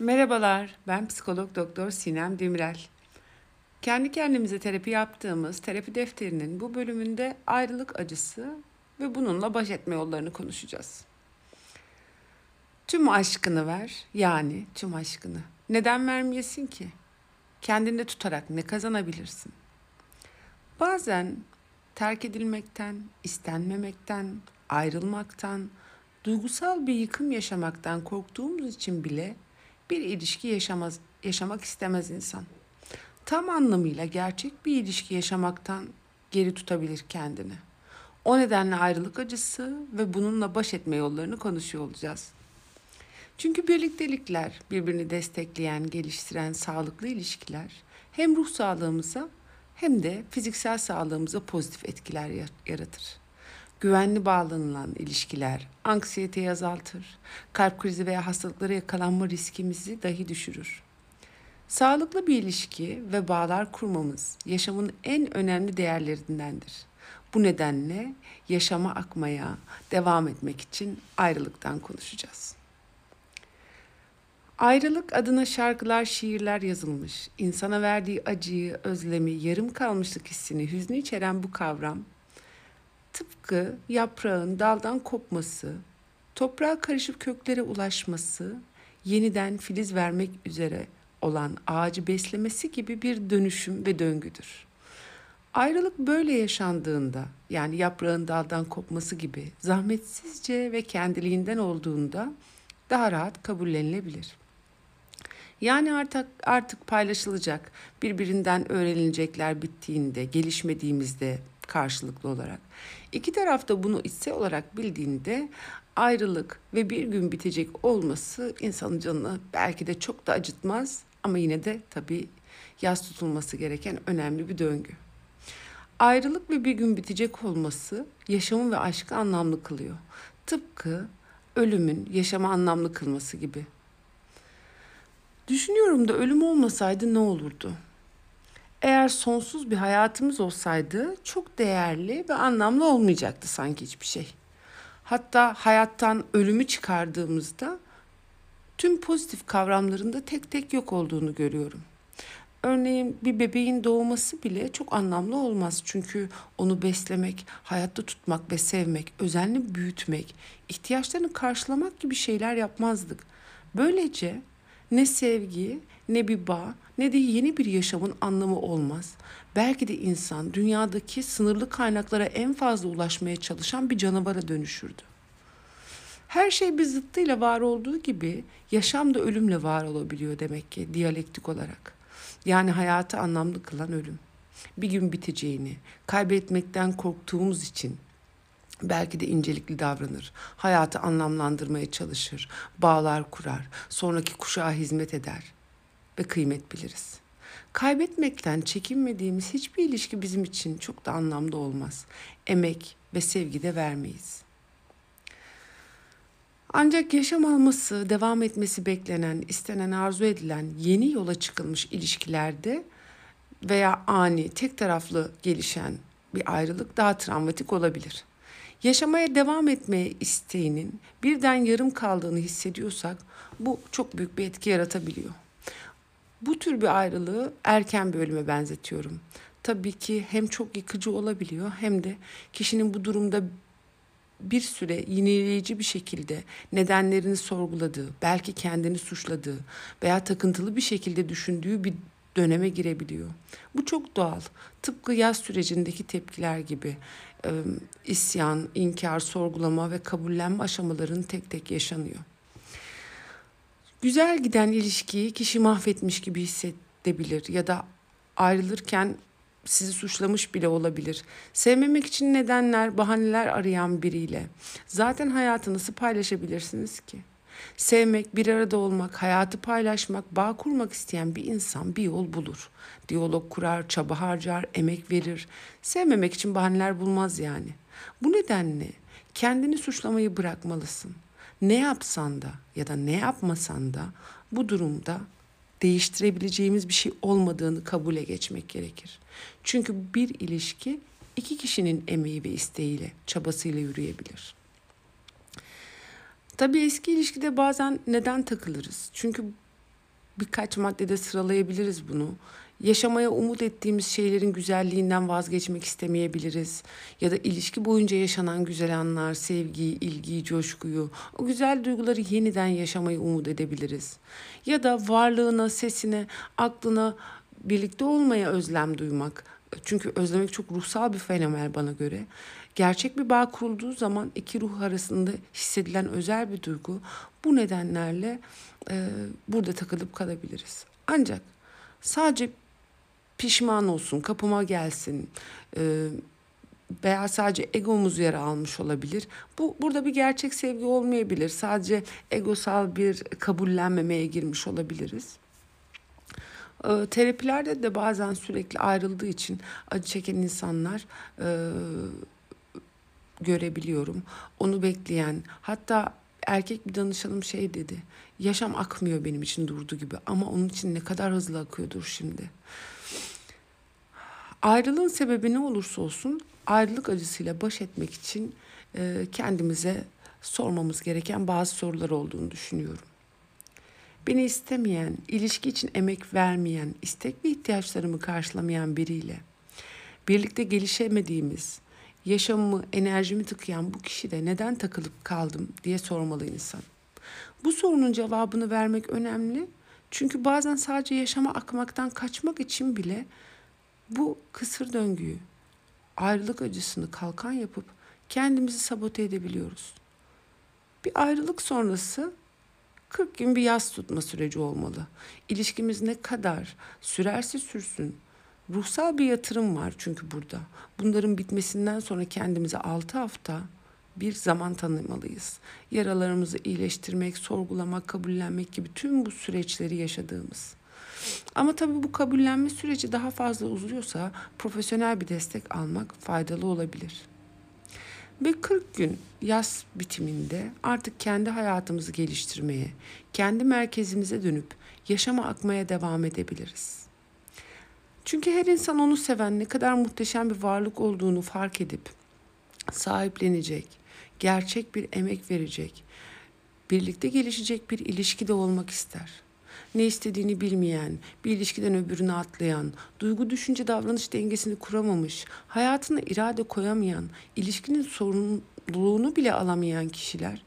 Merhabalar, ben psikolog doktor Sinem Demirel. Kendi kendimize terapi yaptığımız terapi defterinin bu bölümünde ayrılık acısı ve bununla baş etme yollarını konuşacağız. Tüm aşkını ver, yani tüm aşkını. Neden vermeyesin ki? Kendinde tutarak ne kazanabilirsin? Bazen terk edilmekten, istenmemekten, ayrılmaktan, duygusal bir yıkım yaşamaktan korktuğumuz için bile bir ilişki yaşamaz, yaşamak istemez insan. Tam anlamıyla gerçek bir ilişki yaşamaktan geri tutabilir kendini. O nedenle ayrılık acısı ve bununla baş etme yollarını konuşuyor olacağız. Çünkü birliktelikler, birbirini destekleyen, geliştiren sağlıklı ilişkiler hem ruh sağlığımıza hem de fiziksel sağlığımıza pozitif etkiler yaratır. Güvenli bağlanılan ilişkiler anksiyeteyi azaltır, kalp krizi veya hastalıklara yakalanma riskimizi dahi düşürür. Sağlıklı bir ilişki ve bağlar kurmamız yaşamın en önemli değerlerindendir. Bu nedenle yaşama akmaya devam etmek için ayrılıktan konuşacağız. Ayrılık adına şarkılar, şiirler yazılmış. İnsana verdiği acıyı, özlemi, yarım kalmışlık hissini, hüznü içeren bu kavram tıpkı yaprağın daldan kopması, toprağa karışıp köklere ulaşması, yeniden filiz vermek üzere olan ağacı beslemesi gibi bir dönüşüm ve döngüdür. Ayrılık böyle yaşandığında, yani yaprağın daldan kopması gibi zahmetsizce ve kendiliğinden olduğunda daha rahat kabullenilebilir. Yani artık artık paylaşılacak, birbirinden öğrenilecekler bittiğinde, gelişmediğimizde karşılıklı olarak. İki taraf da bunu içsel olarak bildiğinde ayrılık ve bir gün bitecek olması insanın canını belki de çok da acıtmaz ama yine de tabii yaz tutulması gereken önemli bir döngü. Ayrılık ve bir gün bitecek olması yaşamı ve aşkı anlamlı kılıyor. Tıpkı ölümün yaşamı anlamlı kılması gibi. Düşünüyorum da ölüm olmasaydı ne olurdu? Eğer sonsuz bir hayatımız olsaydı çok değerli ve anlamlı olmayacaktı sanki hiçbir şey. Hatta hayattan ölümü çıkardığımızda tüm pozitif kavramlarında tek tek yok olduğunu görüyorum. Örneğin bir bebeğin doğması bile çok anlamlı olmaz. Çünkü onu beslemek, hayatta tutmak ve sevmek, özenli büyütmek, ihtiyaçlarını karşılamak gibi şeyler yapmazdık. Böylece ne sevgi, ne bir bağ, ne de yeni bir yaşamın anlamı olmaz. Belki de insan dünyadaki sınırlı kaynaklara en fazla ulaşmaya çalışan bir canavara dönüşürdü. Her şey bir zıttıyla var olduğu gibi yaşam da ölümle var olabiliyor demek ki diyalektik olarak. Yani hayatı anlamlı kılan ölüm. Bir gün biteceğini, kaybetmekten korktuğumuz için belki de incelikli davranır. Hayatı anlamlandırmaya çalışır, bağlar kurar, sonraki kuşağa hizmet eder ve kıymet biliriz. Kaybetmekten çekinmediğimiz hiçbir ilişki bizim için çok da anlamlı olmaz. Emek ve sevgi de vermeyiz. Ancak yaşam alması, devam etmesi beklenen, istenen, arzu edilen yeni yola çıkılmış ilişkilerde veya ani, tek taraflı gelişen bir ayrılık daha travmatik olabilir. Yaşamaya devam etmeye isteğinin birden yarım kaldığını hissediyorsak bu çok büyük bir etki yaratabiliyor. Bu tür bir ayrılığı erken bir ölüme benzetiyorum. Tabii ki hem çok yıkıcı olabiliyor hem de kişinin bu durumda bir süre yineleyici bir şekilde nedenlerini sorguladığı, belki kendini suçladığı veya takıntılı bir şekilde düşündüğü bir döneme girebiliyor. Bu çok doğal. Tıpkı yaz sürecindeki tepkiler gibi isyan, inkar, sorgulama ve kabullenme aşamalarının tek tek yaşanıyor. Güzel giden ilişkiyi kişi mahvetmiş gibi hissedebilir ya da ayrılırken sizi suçlamış bile olabilir. Sevmemek için nedenler, bahaneler arayan biriyle zaten hayatı nasıl paylaşabilirsiniz ki? Sevmek, bir arada olmak, hayatı paylaşmak, bağ kurmak isteyen bir insan bir yol bulur. Diyalog kurar, çaba harcar, emek verir. Sevmemek için bahaneler bulmaz yani. Bu nedenle kendini suçlamayı bırakmalısın. Ne yapsan da ya da ne yapmasan da bu durumda değiştirebileceğimiz bir şey olmadığını kabule geçmek gerekir. Çünkü bir ilişki iki kişinin emeği ve isteğiyle, çabasıyla yürüyebilir. Tabii eski ilişkide bazen neden takılırız? Çünkü birkaç maddede sıralayabiliriz bunu. Yaşamaya umut ettiğimiz şeylerin güzelliğinden vazgeçmek istemeyebiliriz. Ya da ilişki boyunca yaşanan güzel anlar, sevgiyi, ilgiyi, coşkuyu, o güzel duyguları yeniden yaşamayı umut edebiliriz. Ya da varlığına, sesine, aklına birlikte olmaya özlem duymak. Çünkü özlemek çok ruhsal bir fenomen bana göre. Gerçek bir bağ kurulduğu zaman iki ruh arasında hissedilen özel bir duygu bu nedenlerle e, burada takılıp kalabiliriz. Ancak sadece pişman olsun, kapıma gelsin e, veya sadece egomuz yer almış olabilir. Bu burada bir gerçek sevgi olmayabilir. Sadece egosal bir kabullenmemeye girmiş olabiliriz. E, terapilerde de bazen sürekli ayrıldığı için acı çeken insanlar e, görebiliyorum. Onu bekleyen hatta erkek bir danışanım şey dedi. Yaşam akmıyor benim için durdu gibi ama onun için ne kadar hızlı akıyordur şimdi. Ayrılığın sebebi ne olursa olsun ayrılık acısıyla baş etmek için e, kendimize sormamız gereken bazı sorular olduğunu düşünüyorum. Beni istemeyen, ilişki için emek vermeyen, istek ve ihtiyaçlarımı karşılamayan biriyle birlikte gelişemediğimiz, yaşamımı, enerjimi tıkayan bu kişi de neden takılıp kaldım diye sormalı insan. Bu sorunun cevabını vermek önemli. Çünkü bazen sadece yaşama akmaktan kaçmak için bile bu kısır döngüyü, ayrılık acısını kalkan yapıp kendimizi sabote edebiliyoruz. Bir ayrılık sonrası 40 gün bir yaz tutma süreci olmalı. İlişkimiz ne kadar sürerse sürsün. Ruhsal bir yatırım var çünkü burada. Bunların bitmesinden sonra kendimize 6 hafta bir zaman tanımalıyız. Yaralarımızı iyileştirmek, sorgulamak, kabullenmek gibi tüm bu süreçleri yaşadığımız. Ama tabii bu kabullenme süreci daha fazla uzuyorsa profesyonel bir destek almak faydalı olabilir. Ve 40 gün yaz bitiminde artık kendi hayatımızı geliştirmeye, kendi merkezimize dönüp yaşama akmaya devam edebiliriz. Çünkü her insan onu seven ne kadar muhteşem bir varlık olduğunu fark edip sahiplenecek, gerçek bir emek verecek, birlikte gelişecek bir ilişkide olmak ister.'' ne istediğini bilmeyen, bir ilişkiden öbürüne atlayan, duygu düşünce davranış dengesini kuramamış, hayatına irade koyamayan, ilişkinin sorumluluğunu bile alamayan kişiler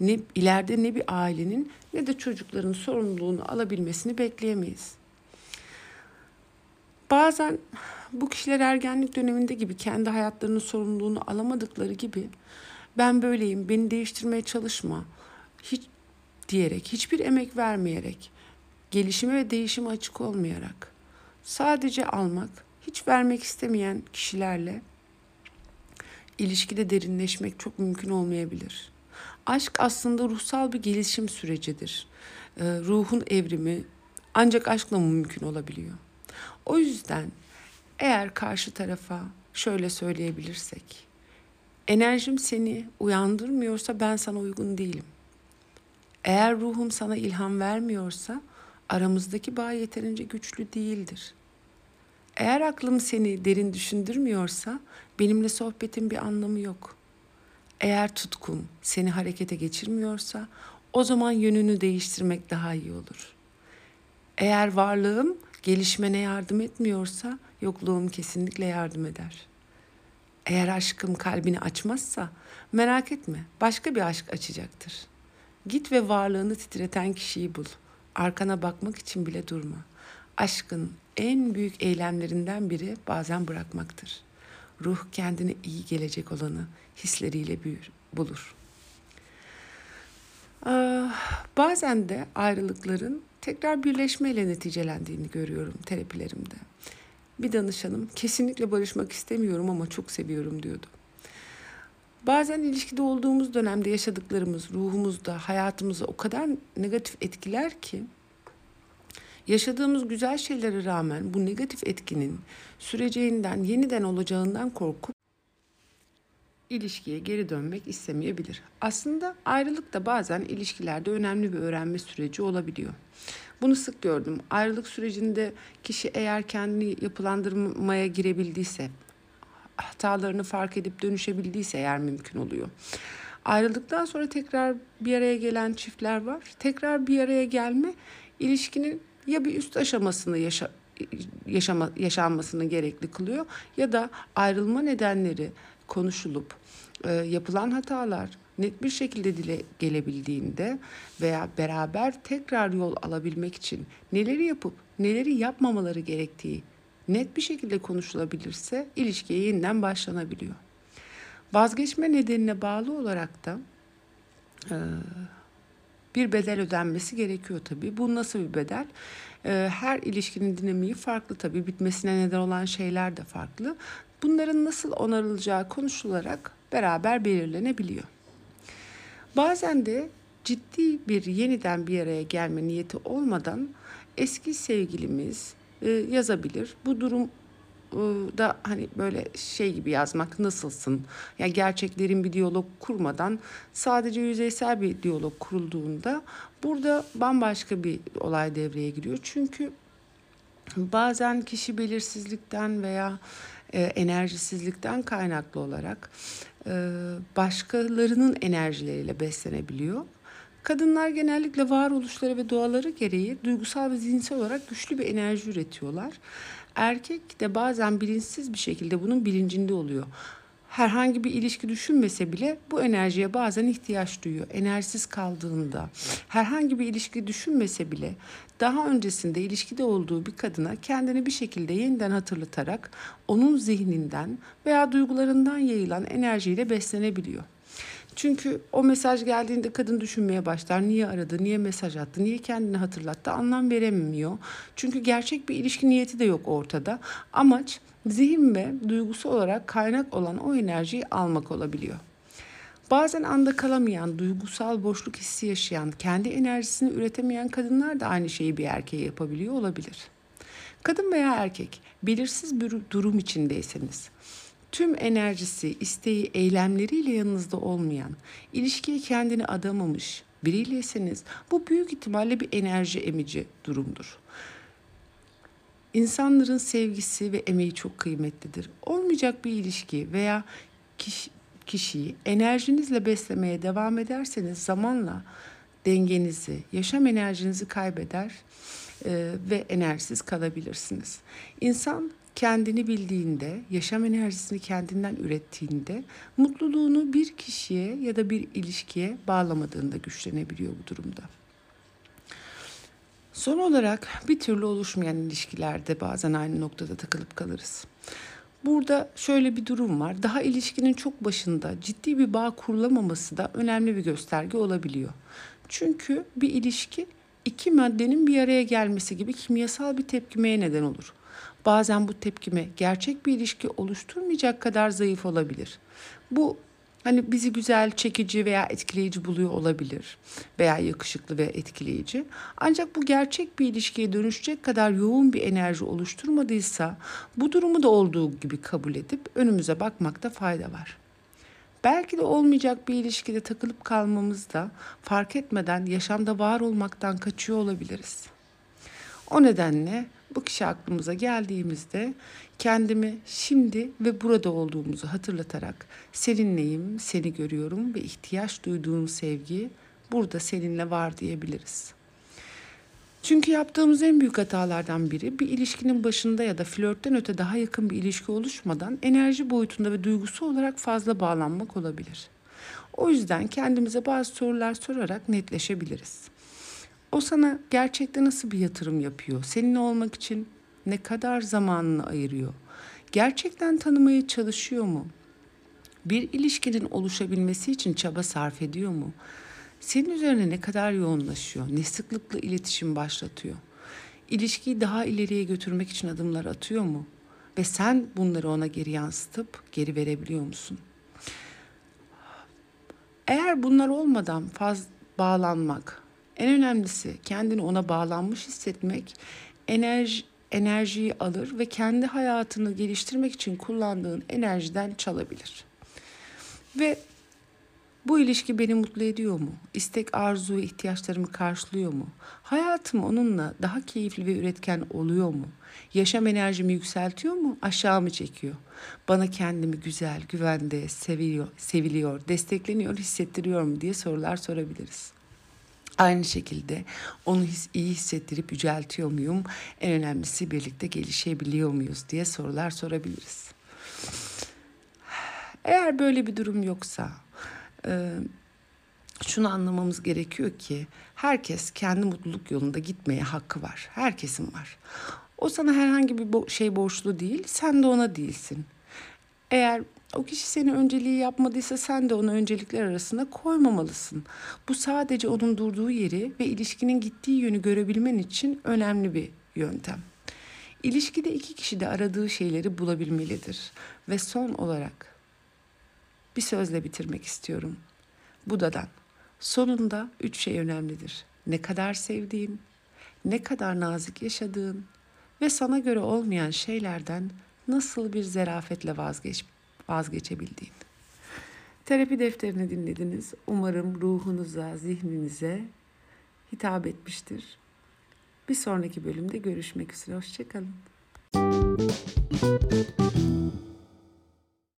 ne ileride ne bir ailenin ne de çocukların sorumluluğunu alabilmesini bekleyemeyiz. Bazen bu kişiler ergenlik döneminde gibi kendi hayatlarının sorumluluğunu alamadıkları gibi ben böyleyim, beni değiştirmeye çalışma hiç diyerek, hiçbir emek vermeyerek gelişime ve değişime açık olmayarak sadece almak, hiç vermek istemeyen kişilerle ilişkide derinleşmek çok mümkün olmayabilir. Aşk aslında ruhsal bir gelişim sürecidir. Ee, ruhun evrimi ancak aşkla mümkün olabiliyor. O yüzden eğer karşı tarafa şöyle söyleyebilirsek, enerjim seni uyandırmıyorsa ben sana uygun değilim. Eğer ruhum sana ilham vermiyorsa aramızdaki bağ yeterince güçlü değildir. Eğer aklım seni derin düşündürmüyorsa benimle sohbetin bir anlamı yok. Eğer tutkun seni harekete geçirmiyorsa o zaman yönünü değiştirmek daha iyi olur. Eğer varlığım gelişmene yardım etmiyorsa yokluğum kesinlikle yardım eder. Eğer aşkım kalbini açmazsa merak etme başka bir aşk açacaktır. Git ve varlığını titreten kişiyi bul.'' arkana bakmak için bile durma. Aşkın en büyük eylemlerinden biri bazen bırakmaktır. Ruh kendine iyi gelecek olanı hisleriyle büyür, bulur. Ah, bazen de ayrılıkların tekrar birleşmeyle neticelendiğini görüyorum terapilerimde. Bir danışanım kesinlikle barışmak istemiyorum ama çok seviyorum diyordu. Bazen ilişkide olduğumuz dönemde yaşadıklarımız ruhumuzda, hayatımızı o kadar negatif etkiler ki yaşadığımız güzel şeylere rağmen bu negatif etkinin süreceğinden, yeniden olacağından korkup ilişkiye geri dönmek istemeyebilir. Aslında ayrılık da bazen ilişkilerde önemli bir öğrenme süreci olabiliyor. Bunu sık gördüm. Ayrılık sürecinde kişi eğer kendini yapılandırmaya girebildiyse, hatalarını fark edip dönüşebildiyse eğer mümkün oluyor. Ayrıldıktan sonra tekrar bir araya gelen çiftler var. Tekrar bir araya gelme ilişkinin ya bir üst aşamasını yaşa, yaşama, yaşanmasını gerekli kılıyor ya da ayrılma nedenleri konuşulup e, yapılan hatalar net bir şekilde dile gelebildiğinde veya beraber tekrar yol alabilmek için neleri yapıp neleri yapmamaları gerektiği net bir şekilde konuşulabilirse ilişkiye yeniden başlanabiliyor. Vazgeçme nedenine bağlı olarak da e, bir bedel ödenmesi gerekiyor tabii. Bu nasıl bir bedel? E, her ilişkinin dinamiği farklı tabii. Bitmesine neden olan şeyler de farklı. Bunların nasıl onarılacağı konuşularak beraber belirlenebiliyor. Bazen de ciddi bir yeniden bir araya gelme niyeti olmadan eski sevgilimiz e, yazabilir. Bu durum da hani böyle şey gibi yazmak nasılsın? Yani gerçeklerin bir diyalog kurmadan sadece yüzeysel bir diyalog kurulduğunda burada bambaşka bir olay devreye giriyor. Çünkü bazen kişi belirsizlikten veya e, enerjisizlikten kaynaklı olarak e, başkalarının enerjileriyle beslenebiliyor. Kadınlar genellikle varoluşları ve doğaları gereği duygusal ve zihinsel olarak güçlü bir enerji üretiyorlar. Erkek de bazen bilinçsiz bir şekilde bunun bilincinde oluyor. Herhangi bir ilişki düşünmese bile bu enerjiye bazen ihtiyaç duyuyor. Enerjisiz kaldığında, herhangi bir ilişki düşünmese bile daha öncesinde ilişkide olduğu bir kadına kendini bir şekilde yeniden hatırlatarak onun zihninden veya duygularından yayılan enerjiyle beslenebiliyor. Çünkü o mesaj geldiğinde kadın düşünmeye başlar. Niye aradı, niye mesaj attı, niye kendini hatırlattı anlam veremiyor. Çünkü gerçek bir ilişki niyeti de yok ortada. Amaç zihin ve duygusu olarak kaynak olan o enerjiyi almak olabiliyor. Bazen anda kalamayan, duygusal boşluk hissi yaşayan, kendi enerjisini üretemeyen kadınlar da aynı şeyi bir erkeğe yapabiliyor olabilir. Kadın veya erkek belirsiz bir durum içindeyseniz tüm enerjisi, isteği, eylemleriyle yanınızda olmayan, ilişkiye kendini adamamış biriyseniz bu büyük ihtimalle bir enerji emici durumdur. İnsanların sevgisi ve emeği çok kıymetlidir. Olmayacak bir ilişki veya kişi, kişiyi enerjinizle beslemeye devam ederseniz zamanla dengenizi, yaşam enerjinizi kaybeder e, ve enerjisiz kalabilirsiniz. İnsan kendini bildiğinde, yaşam enerjisini kendinden ürettiğinde mutluluğunu bir kişiye ya da bir ilişkiye bağlamadığında güçlenebiliyor bu durumda. Son olarak bir türlü oluşmayan ilişkilerde bazen aynı noktada takılıp kalırız. Burada şöyle bir durum var. Daha ilişkinin çok başında ciddi bir bağ kurulamaması da önemli bir gösterge olabiliyor. Çünkü bir ilişki iki maddenin bir araya gelmesi gibi kimyasal bir tepkimeye neden olur. Bazen bu tepkime gerçek bir ilişki oluşturmayacak kadar zayıf olabilir. Bu hani bizi güzel, çekici veya etkileyici buluyor olabilir veya yakışıklı ve etkileyici. Ancak bu gerçek bir ilişkiye dönüşecek kadar yoğun bir enerji oluşturmadıysa bu durumu da olduğu gibi kabul edip önümüze bakmakta fayda var. Belki de olmayacak bir ilişkide takılıp kalmamızda fark etmeden yaşamda var olmaktan kaçıyor olabiliriz. O nedenle bu kişi aklımıza geldiğimizde kendimi şimdi ve burada olduğumuzu hatırlatarak seninleyim, seni görüyorum ve ihtiyaç duyduğum sevgi burada seninle var diyebiliriz. Çünkü yaptığımız en büyük hatalardan biri bir ilişkinin başında ya da flörtten öte daha yakın bir ilişki oluşmadan enerji boyutunda ve duygusu olarak fazla bağlanmak olabilir. O yüzden kendimize bazı sorular sorarak netleşebiliriz. O sana gerçekten nasıl bir yatırım yapıyor? Seninle olmak için ne kadar zamanını ayırıyor? Gerçekten tanımaya çalışıyor mu? Bir ilişkinin oluşabilmesi için çaba sarf ediyor mu? Senin üzerine ne kadar yoğunlaşıyor? Ne sıklıkla iletişim başlatıyor? İlişkiyi daha ileriye götürmek için adımlar atıyor mu? Ve sen bunları ona geri yansıtıp geri verebiliyor musun? Eğer bunlar olmadan faz bağlanmak, en önemlisi kendini ona bağlanmış hissetmek enerji enerjiyi alır ve kendi hayatını geliştirmek için kullandığın enerjiden çalabilir. Ve bu ilişki beni mutlu ediyor mu? İstek, arzu, ihtiyaçlarımı karşılıyor mu? Hayatım onunla daha keyifli ve üretken oluyor mu? Yaşam enerjimi yükseltiyor mu? Aşağı mı çekiyor? Bana kendimi güzel, güvende, seviliyor, seviliyor, destekleniyor, hissettiriyor mu diye sorular sorabiliriz. Aynı şekilde onu his, iyi hissettirip yüceltiyor muyum? En önemlisi birlikte gelişebiliyor muyuz diye sorular sorabiliriz. Eğer böyle bir durum yoksa e, şunu anlamamız gerekiyor ki herkes kendi mutluluk yolunda gitmeye hakkı var. Herkesin var. O sana herhangi bir şey borçlu değil, sen de ona değilsin. Eğer o kişi seni önceliği yapmadıysa sen de onu öncelikler arasına koymamalısın. Bu sadece onun durduğu yeri ve ilişkinin gittiği yönü görebilmen için önemli bir yöntem. İlişkide iki kişi de aradığı şeyleri bulabilmelidir. Ve son olarak bir sözle bitirmek istiyorum. Buda'dan. Sonunda üç şey önemlidir. Ne kadar sevdiğin, ne kadar nazik yaşadığın ve sana göre olmayan şeylerden nasıl bir zerafetle vazgeç, vazgeçebildiğin. Terapi defterini dinlediniz. Umarım ruhunuza, zihninize hitap etmiştir. Bir sonraki bölümde görüşmek üzere. Hoşçakalın.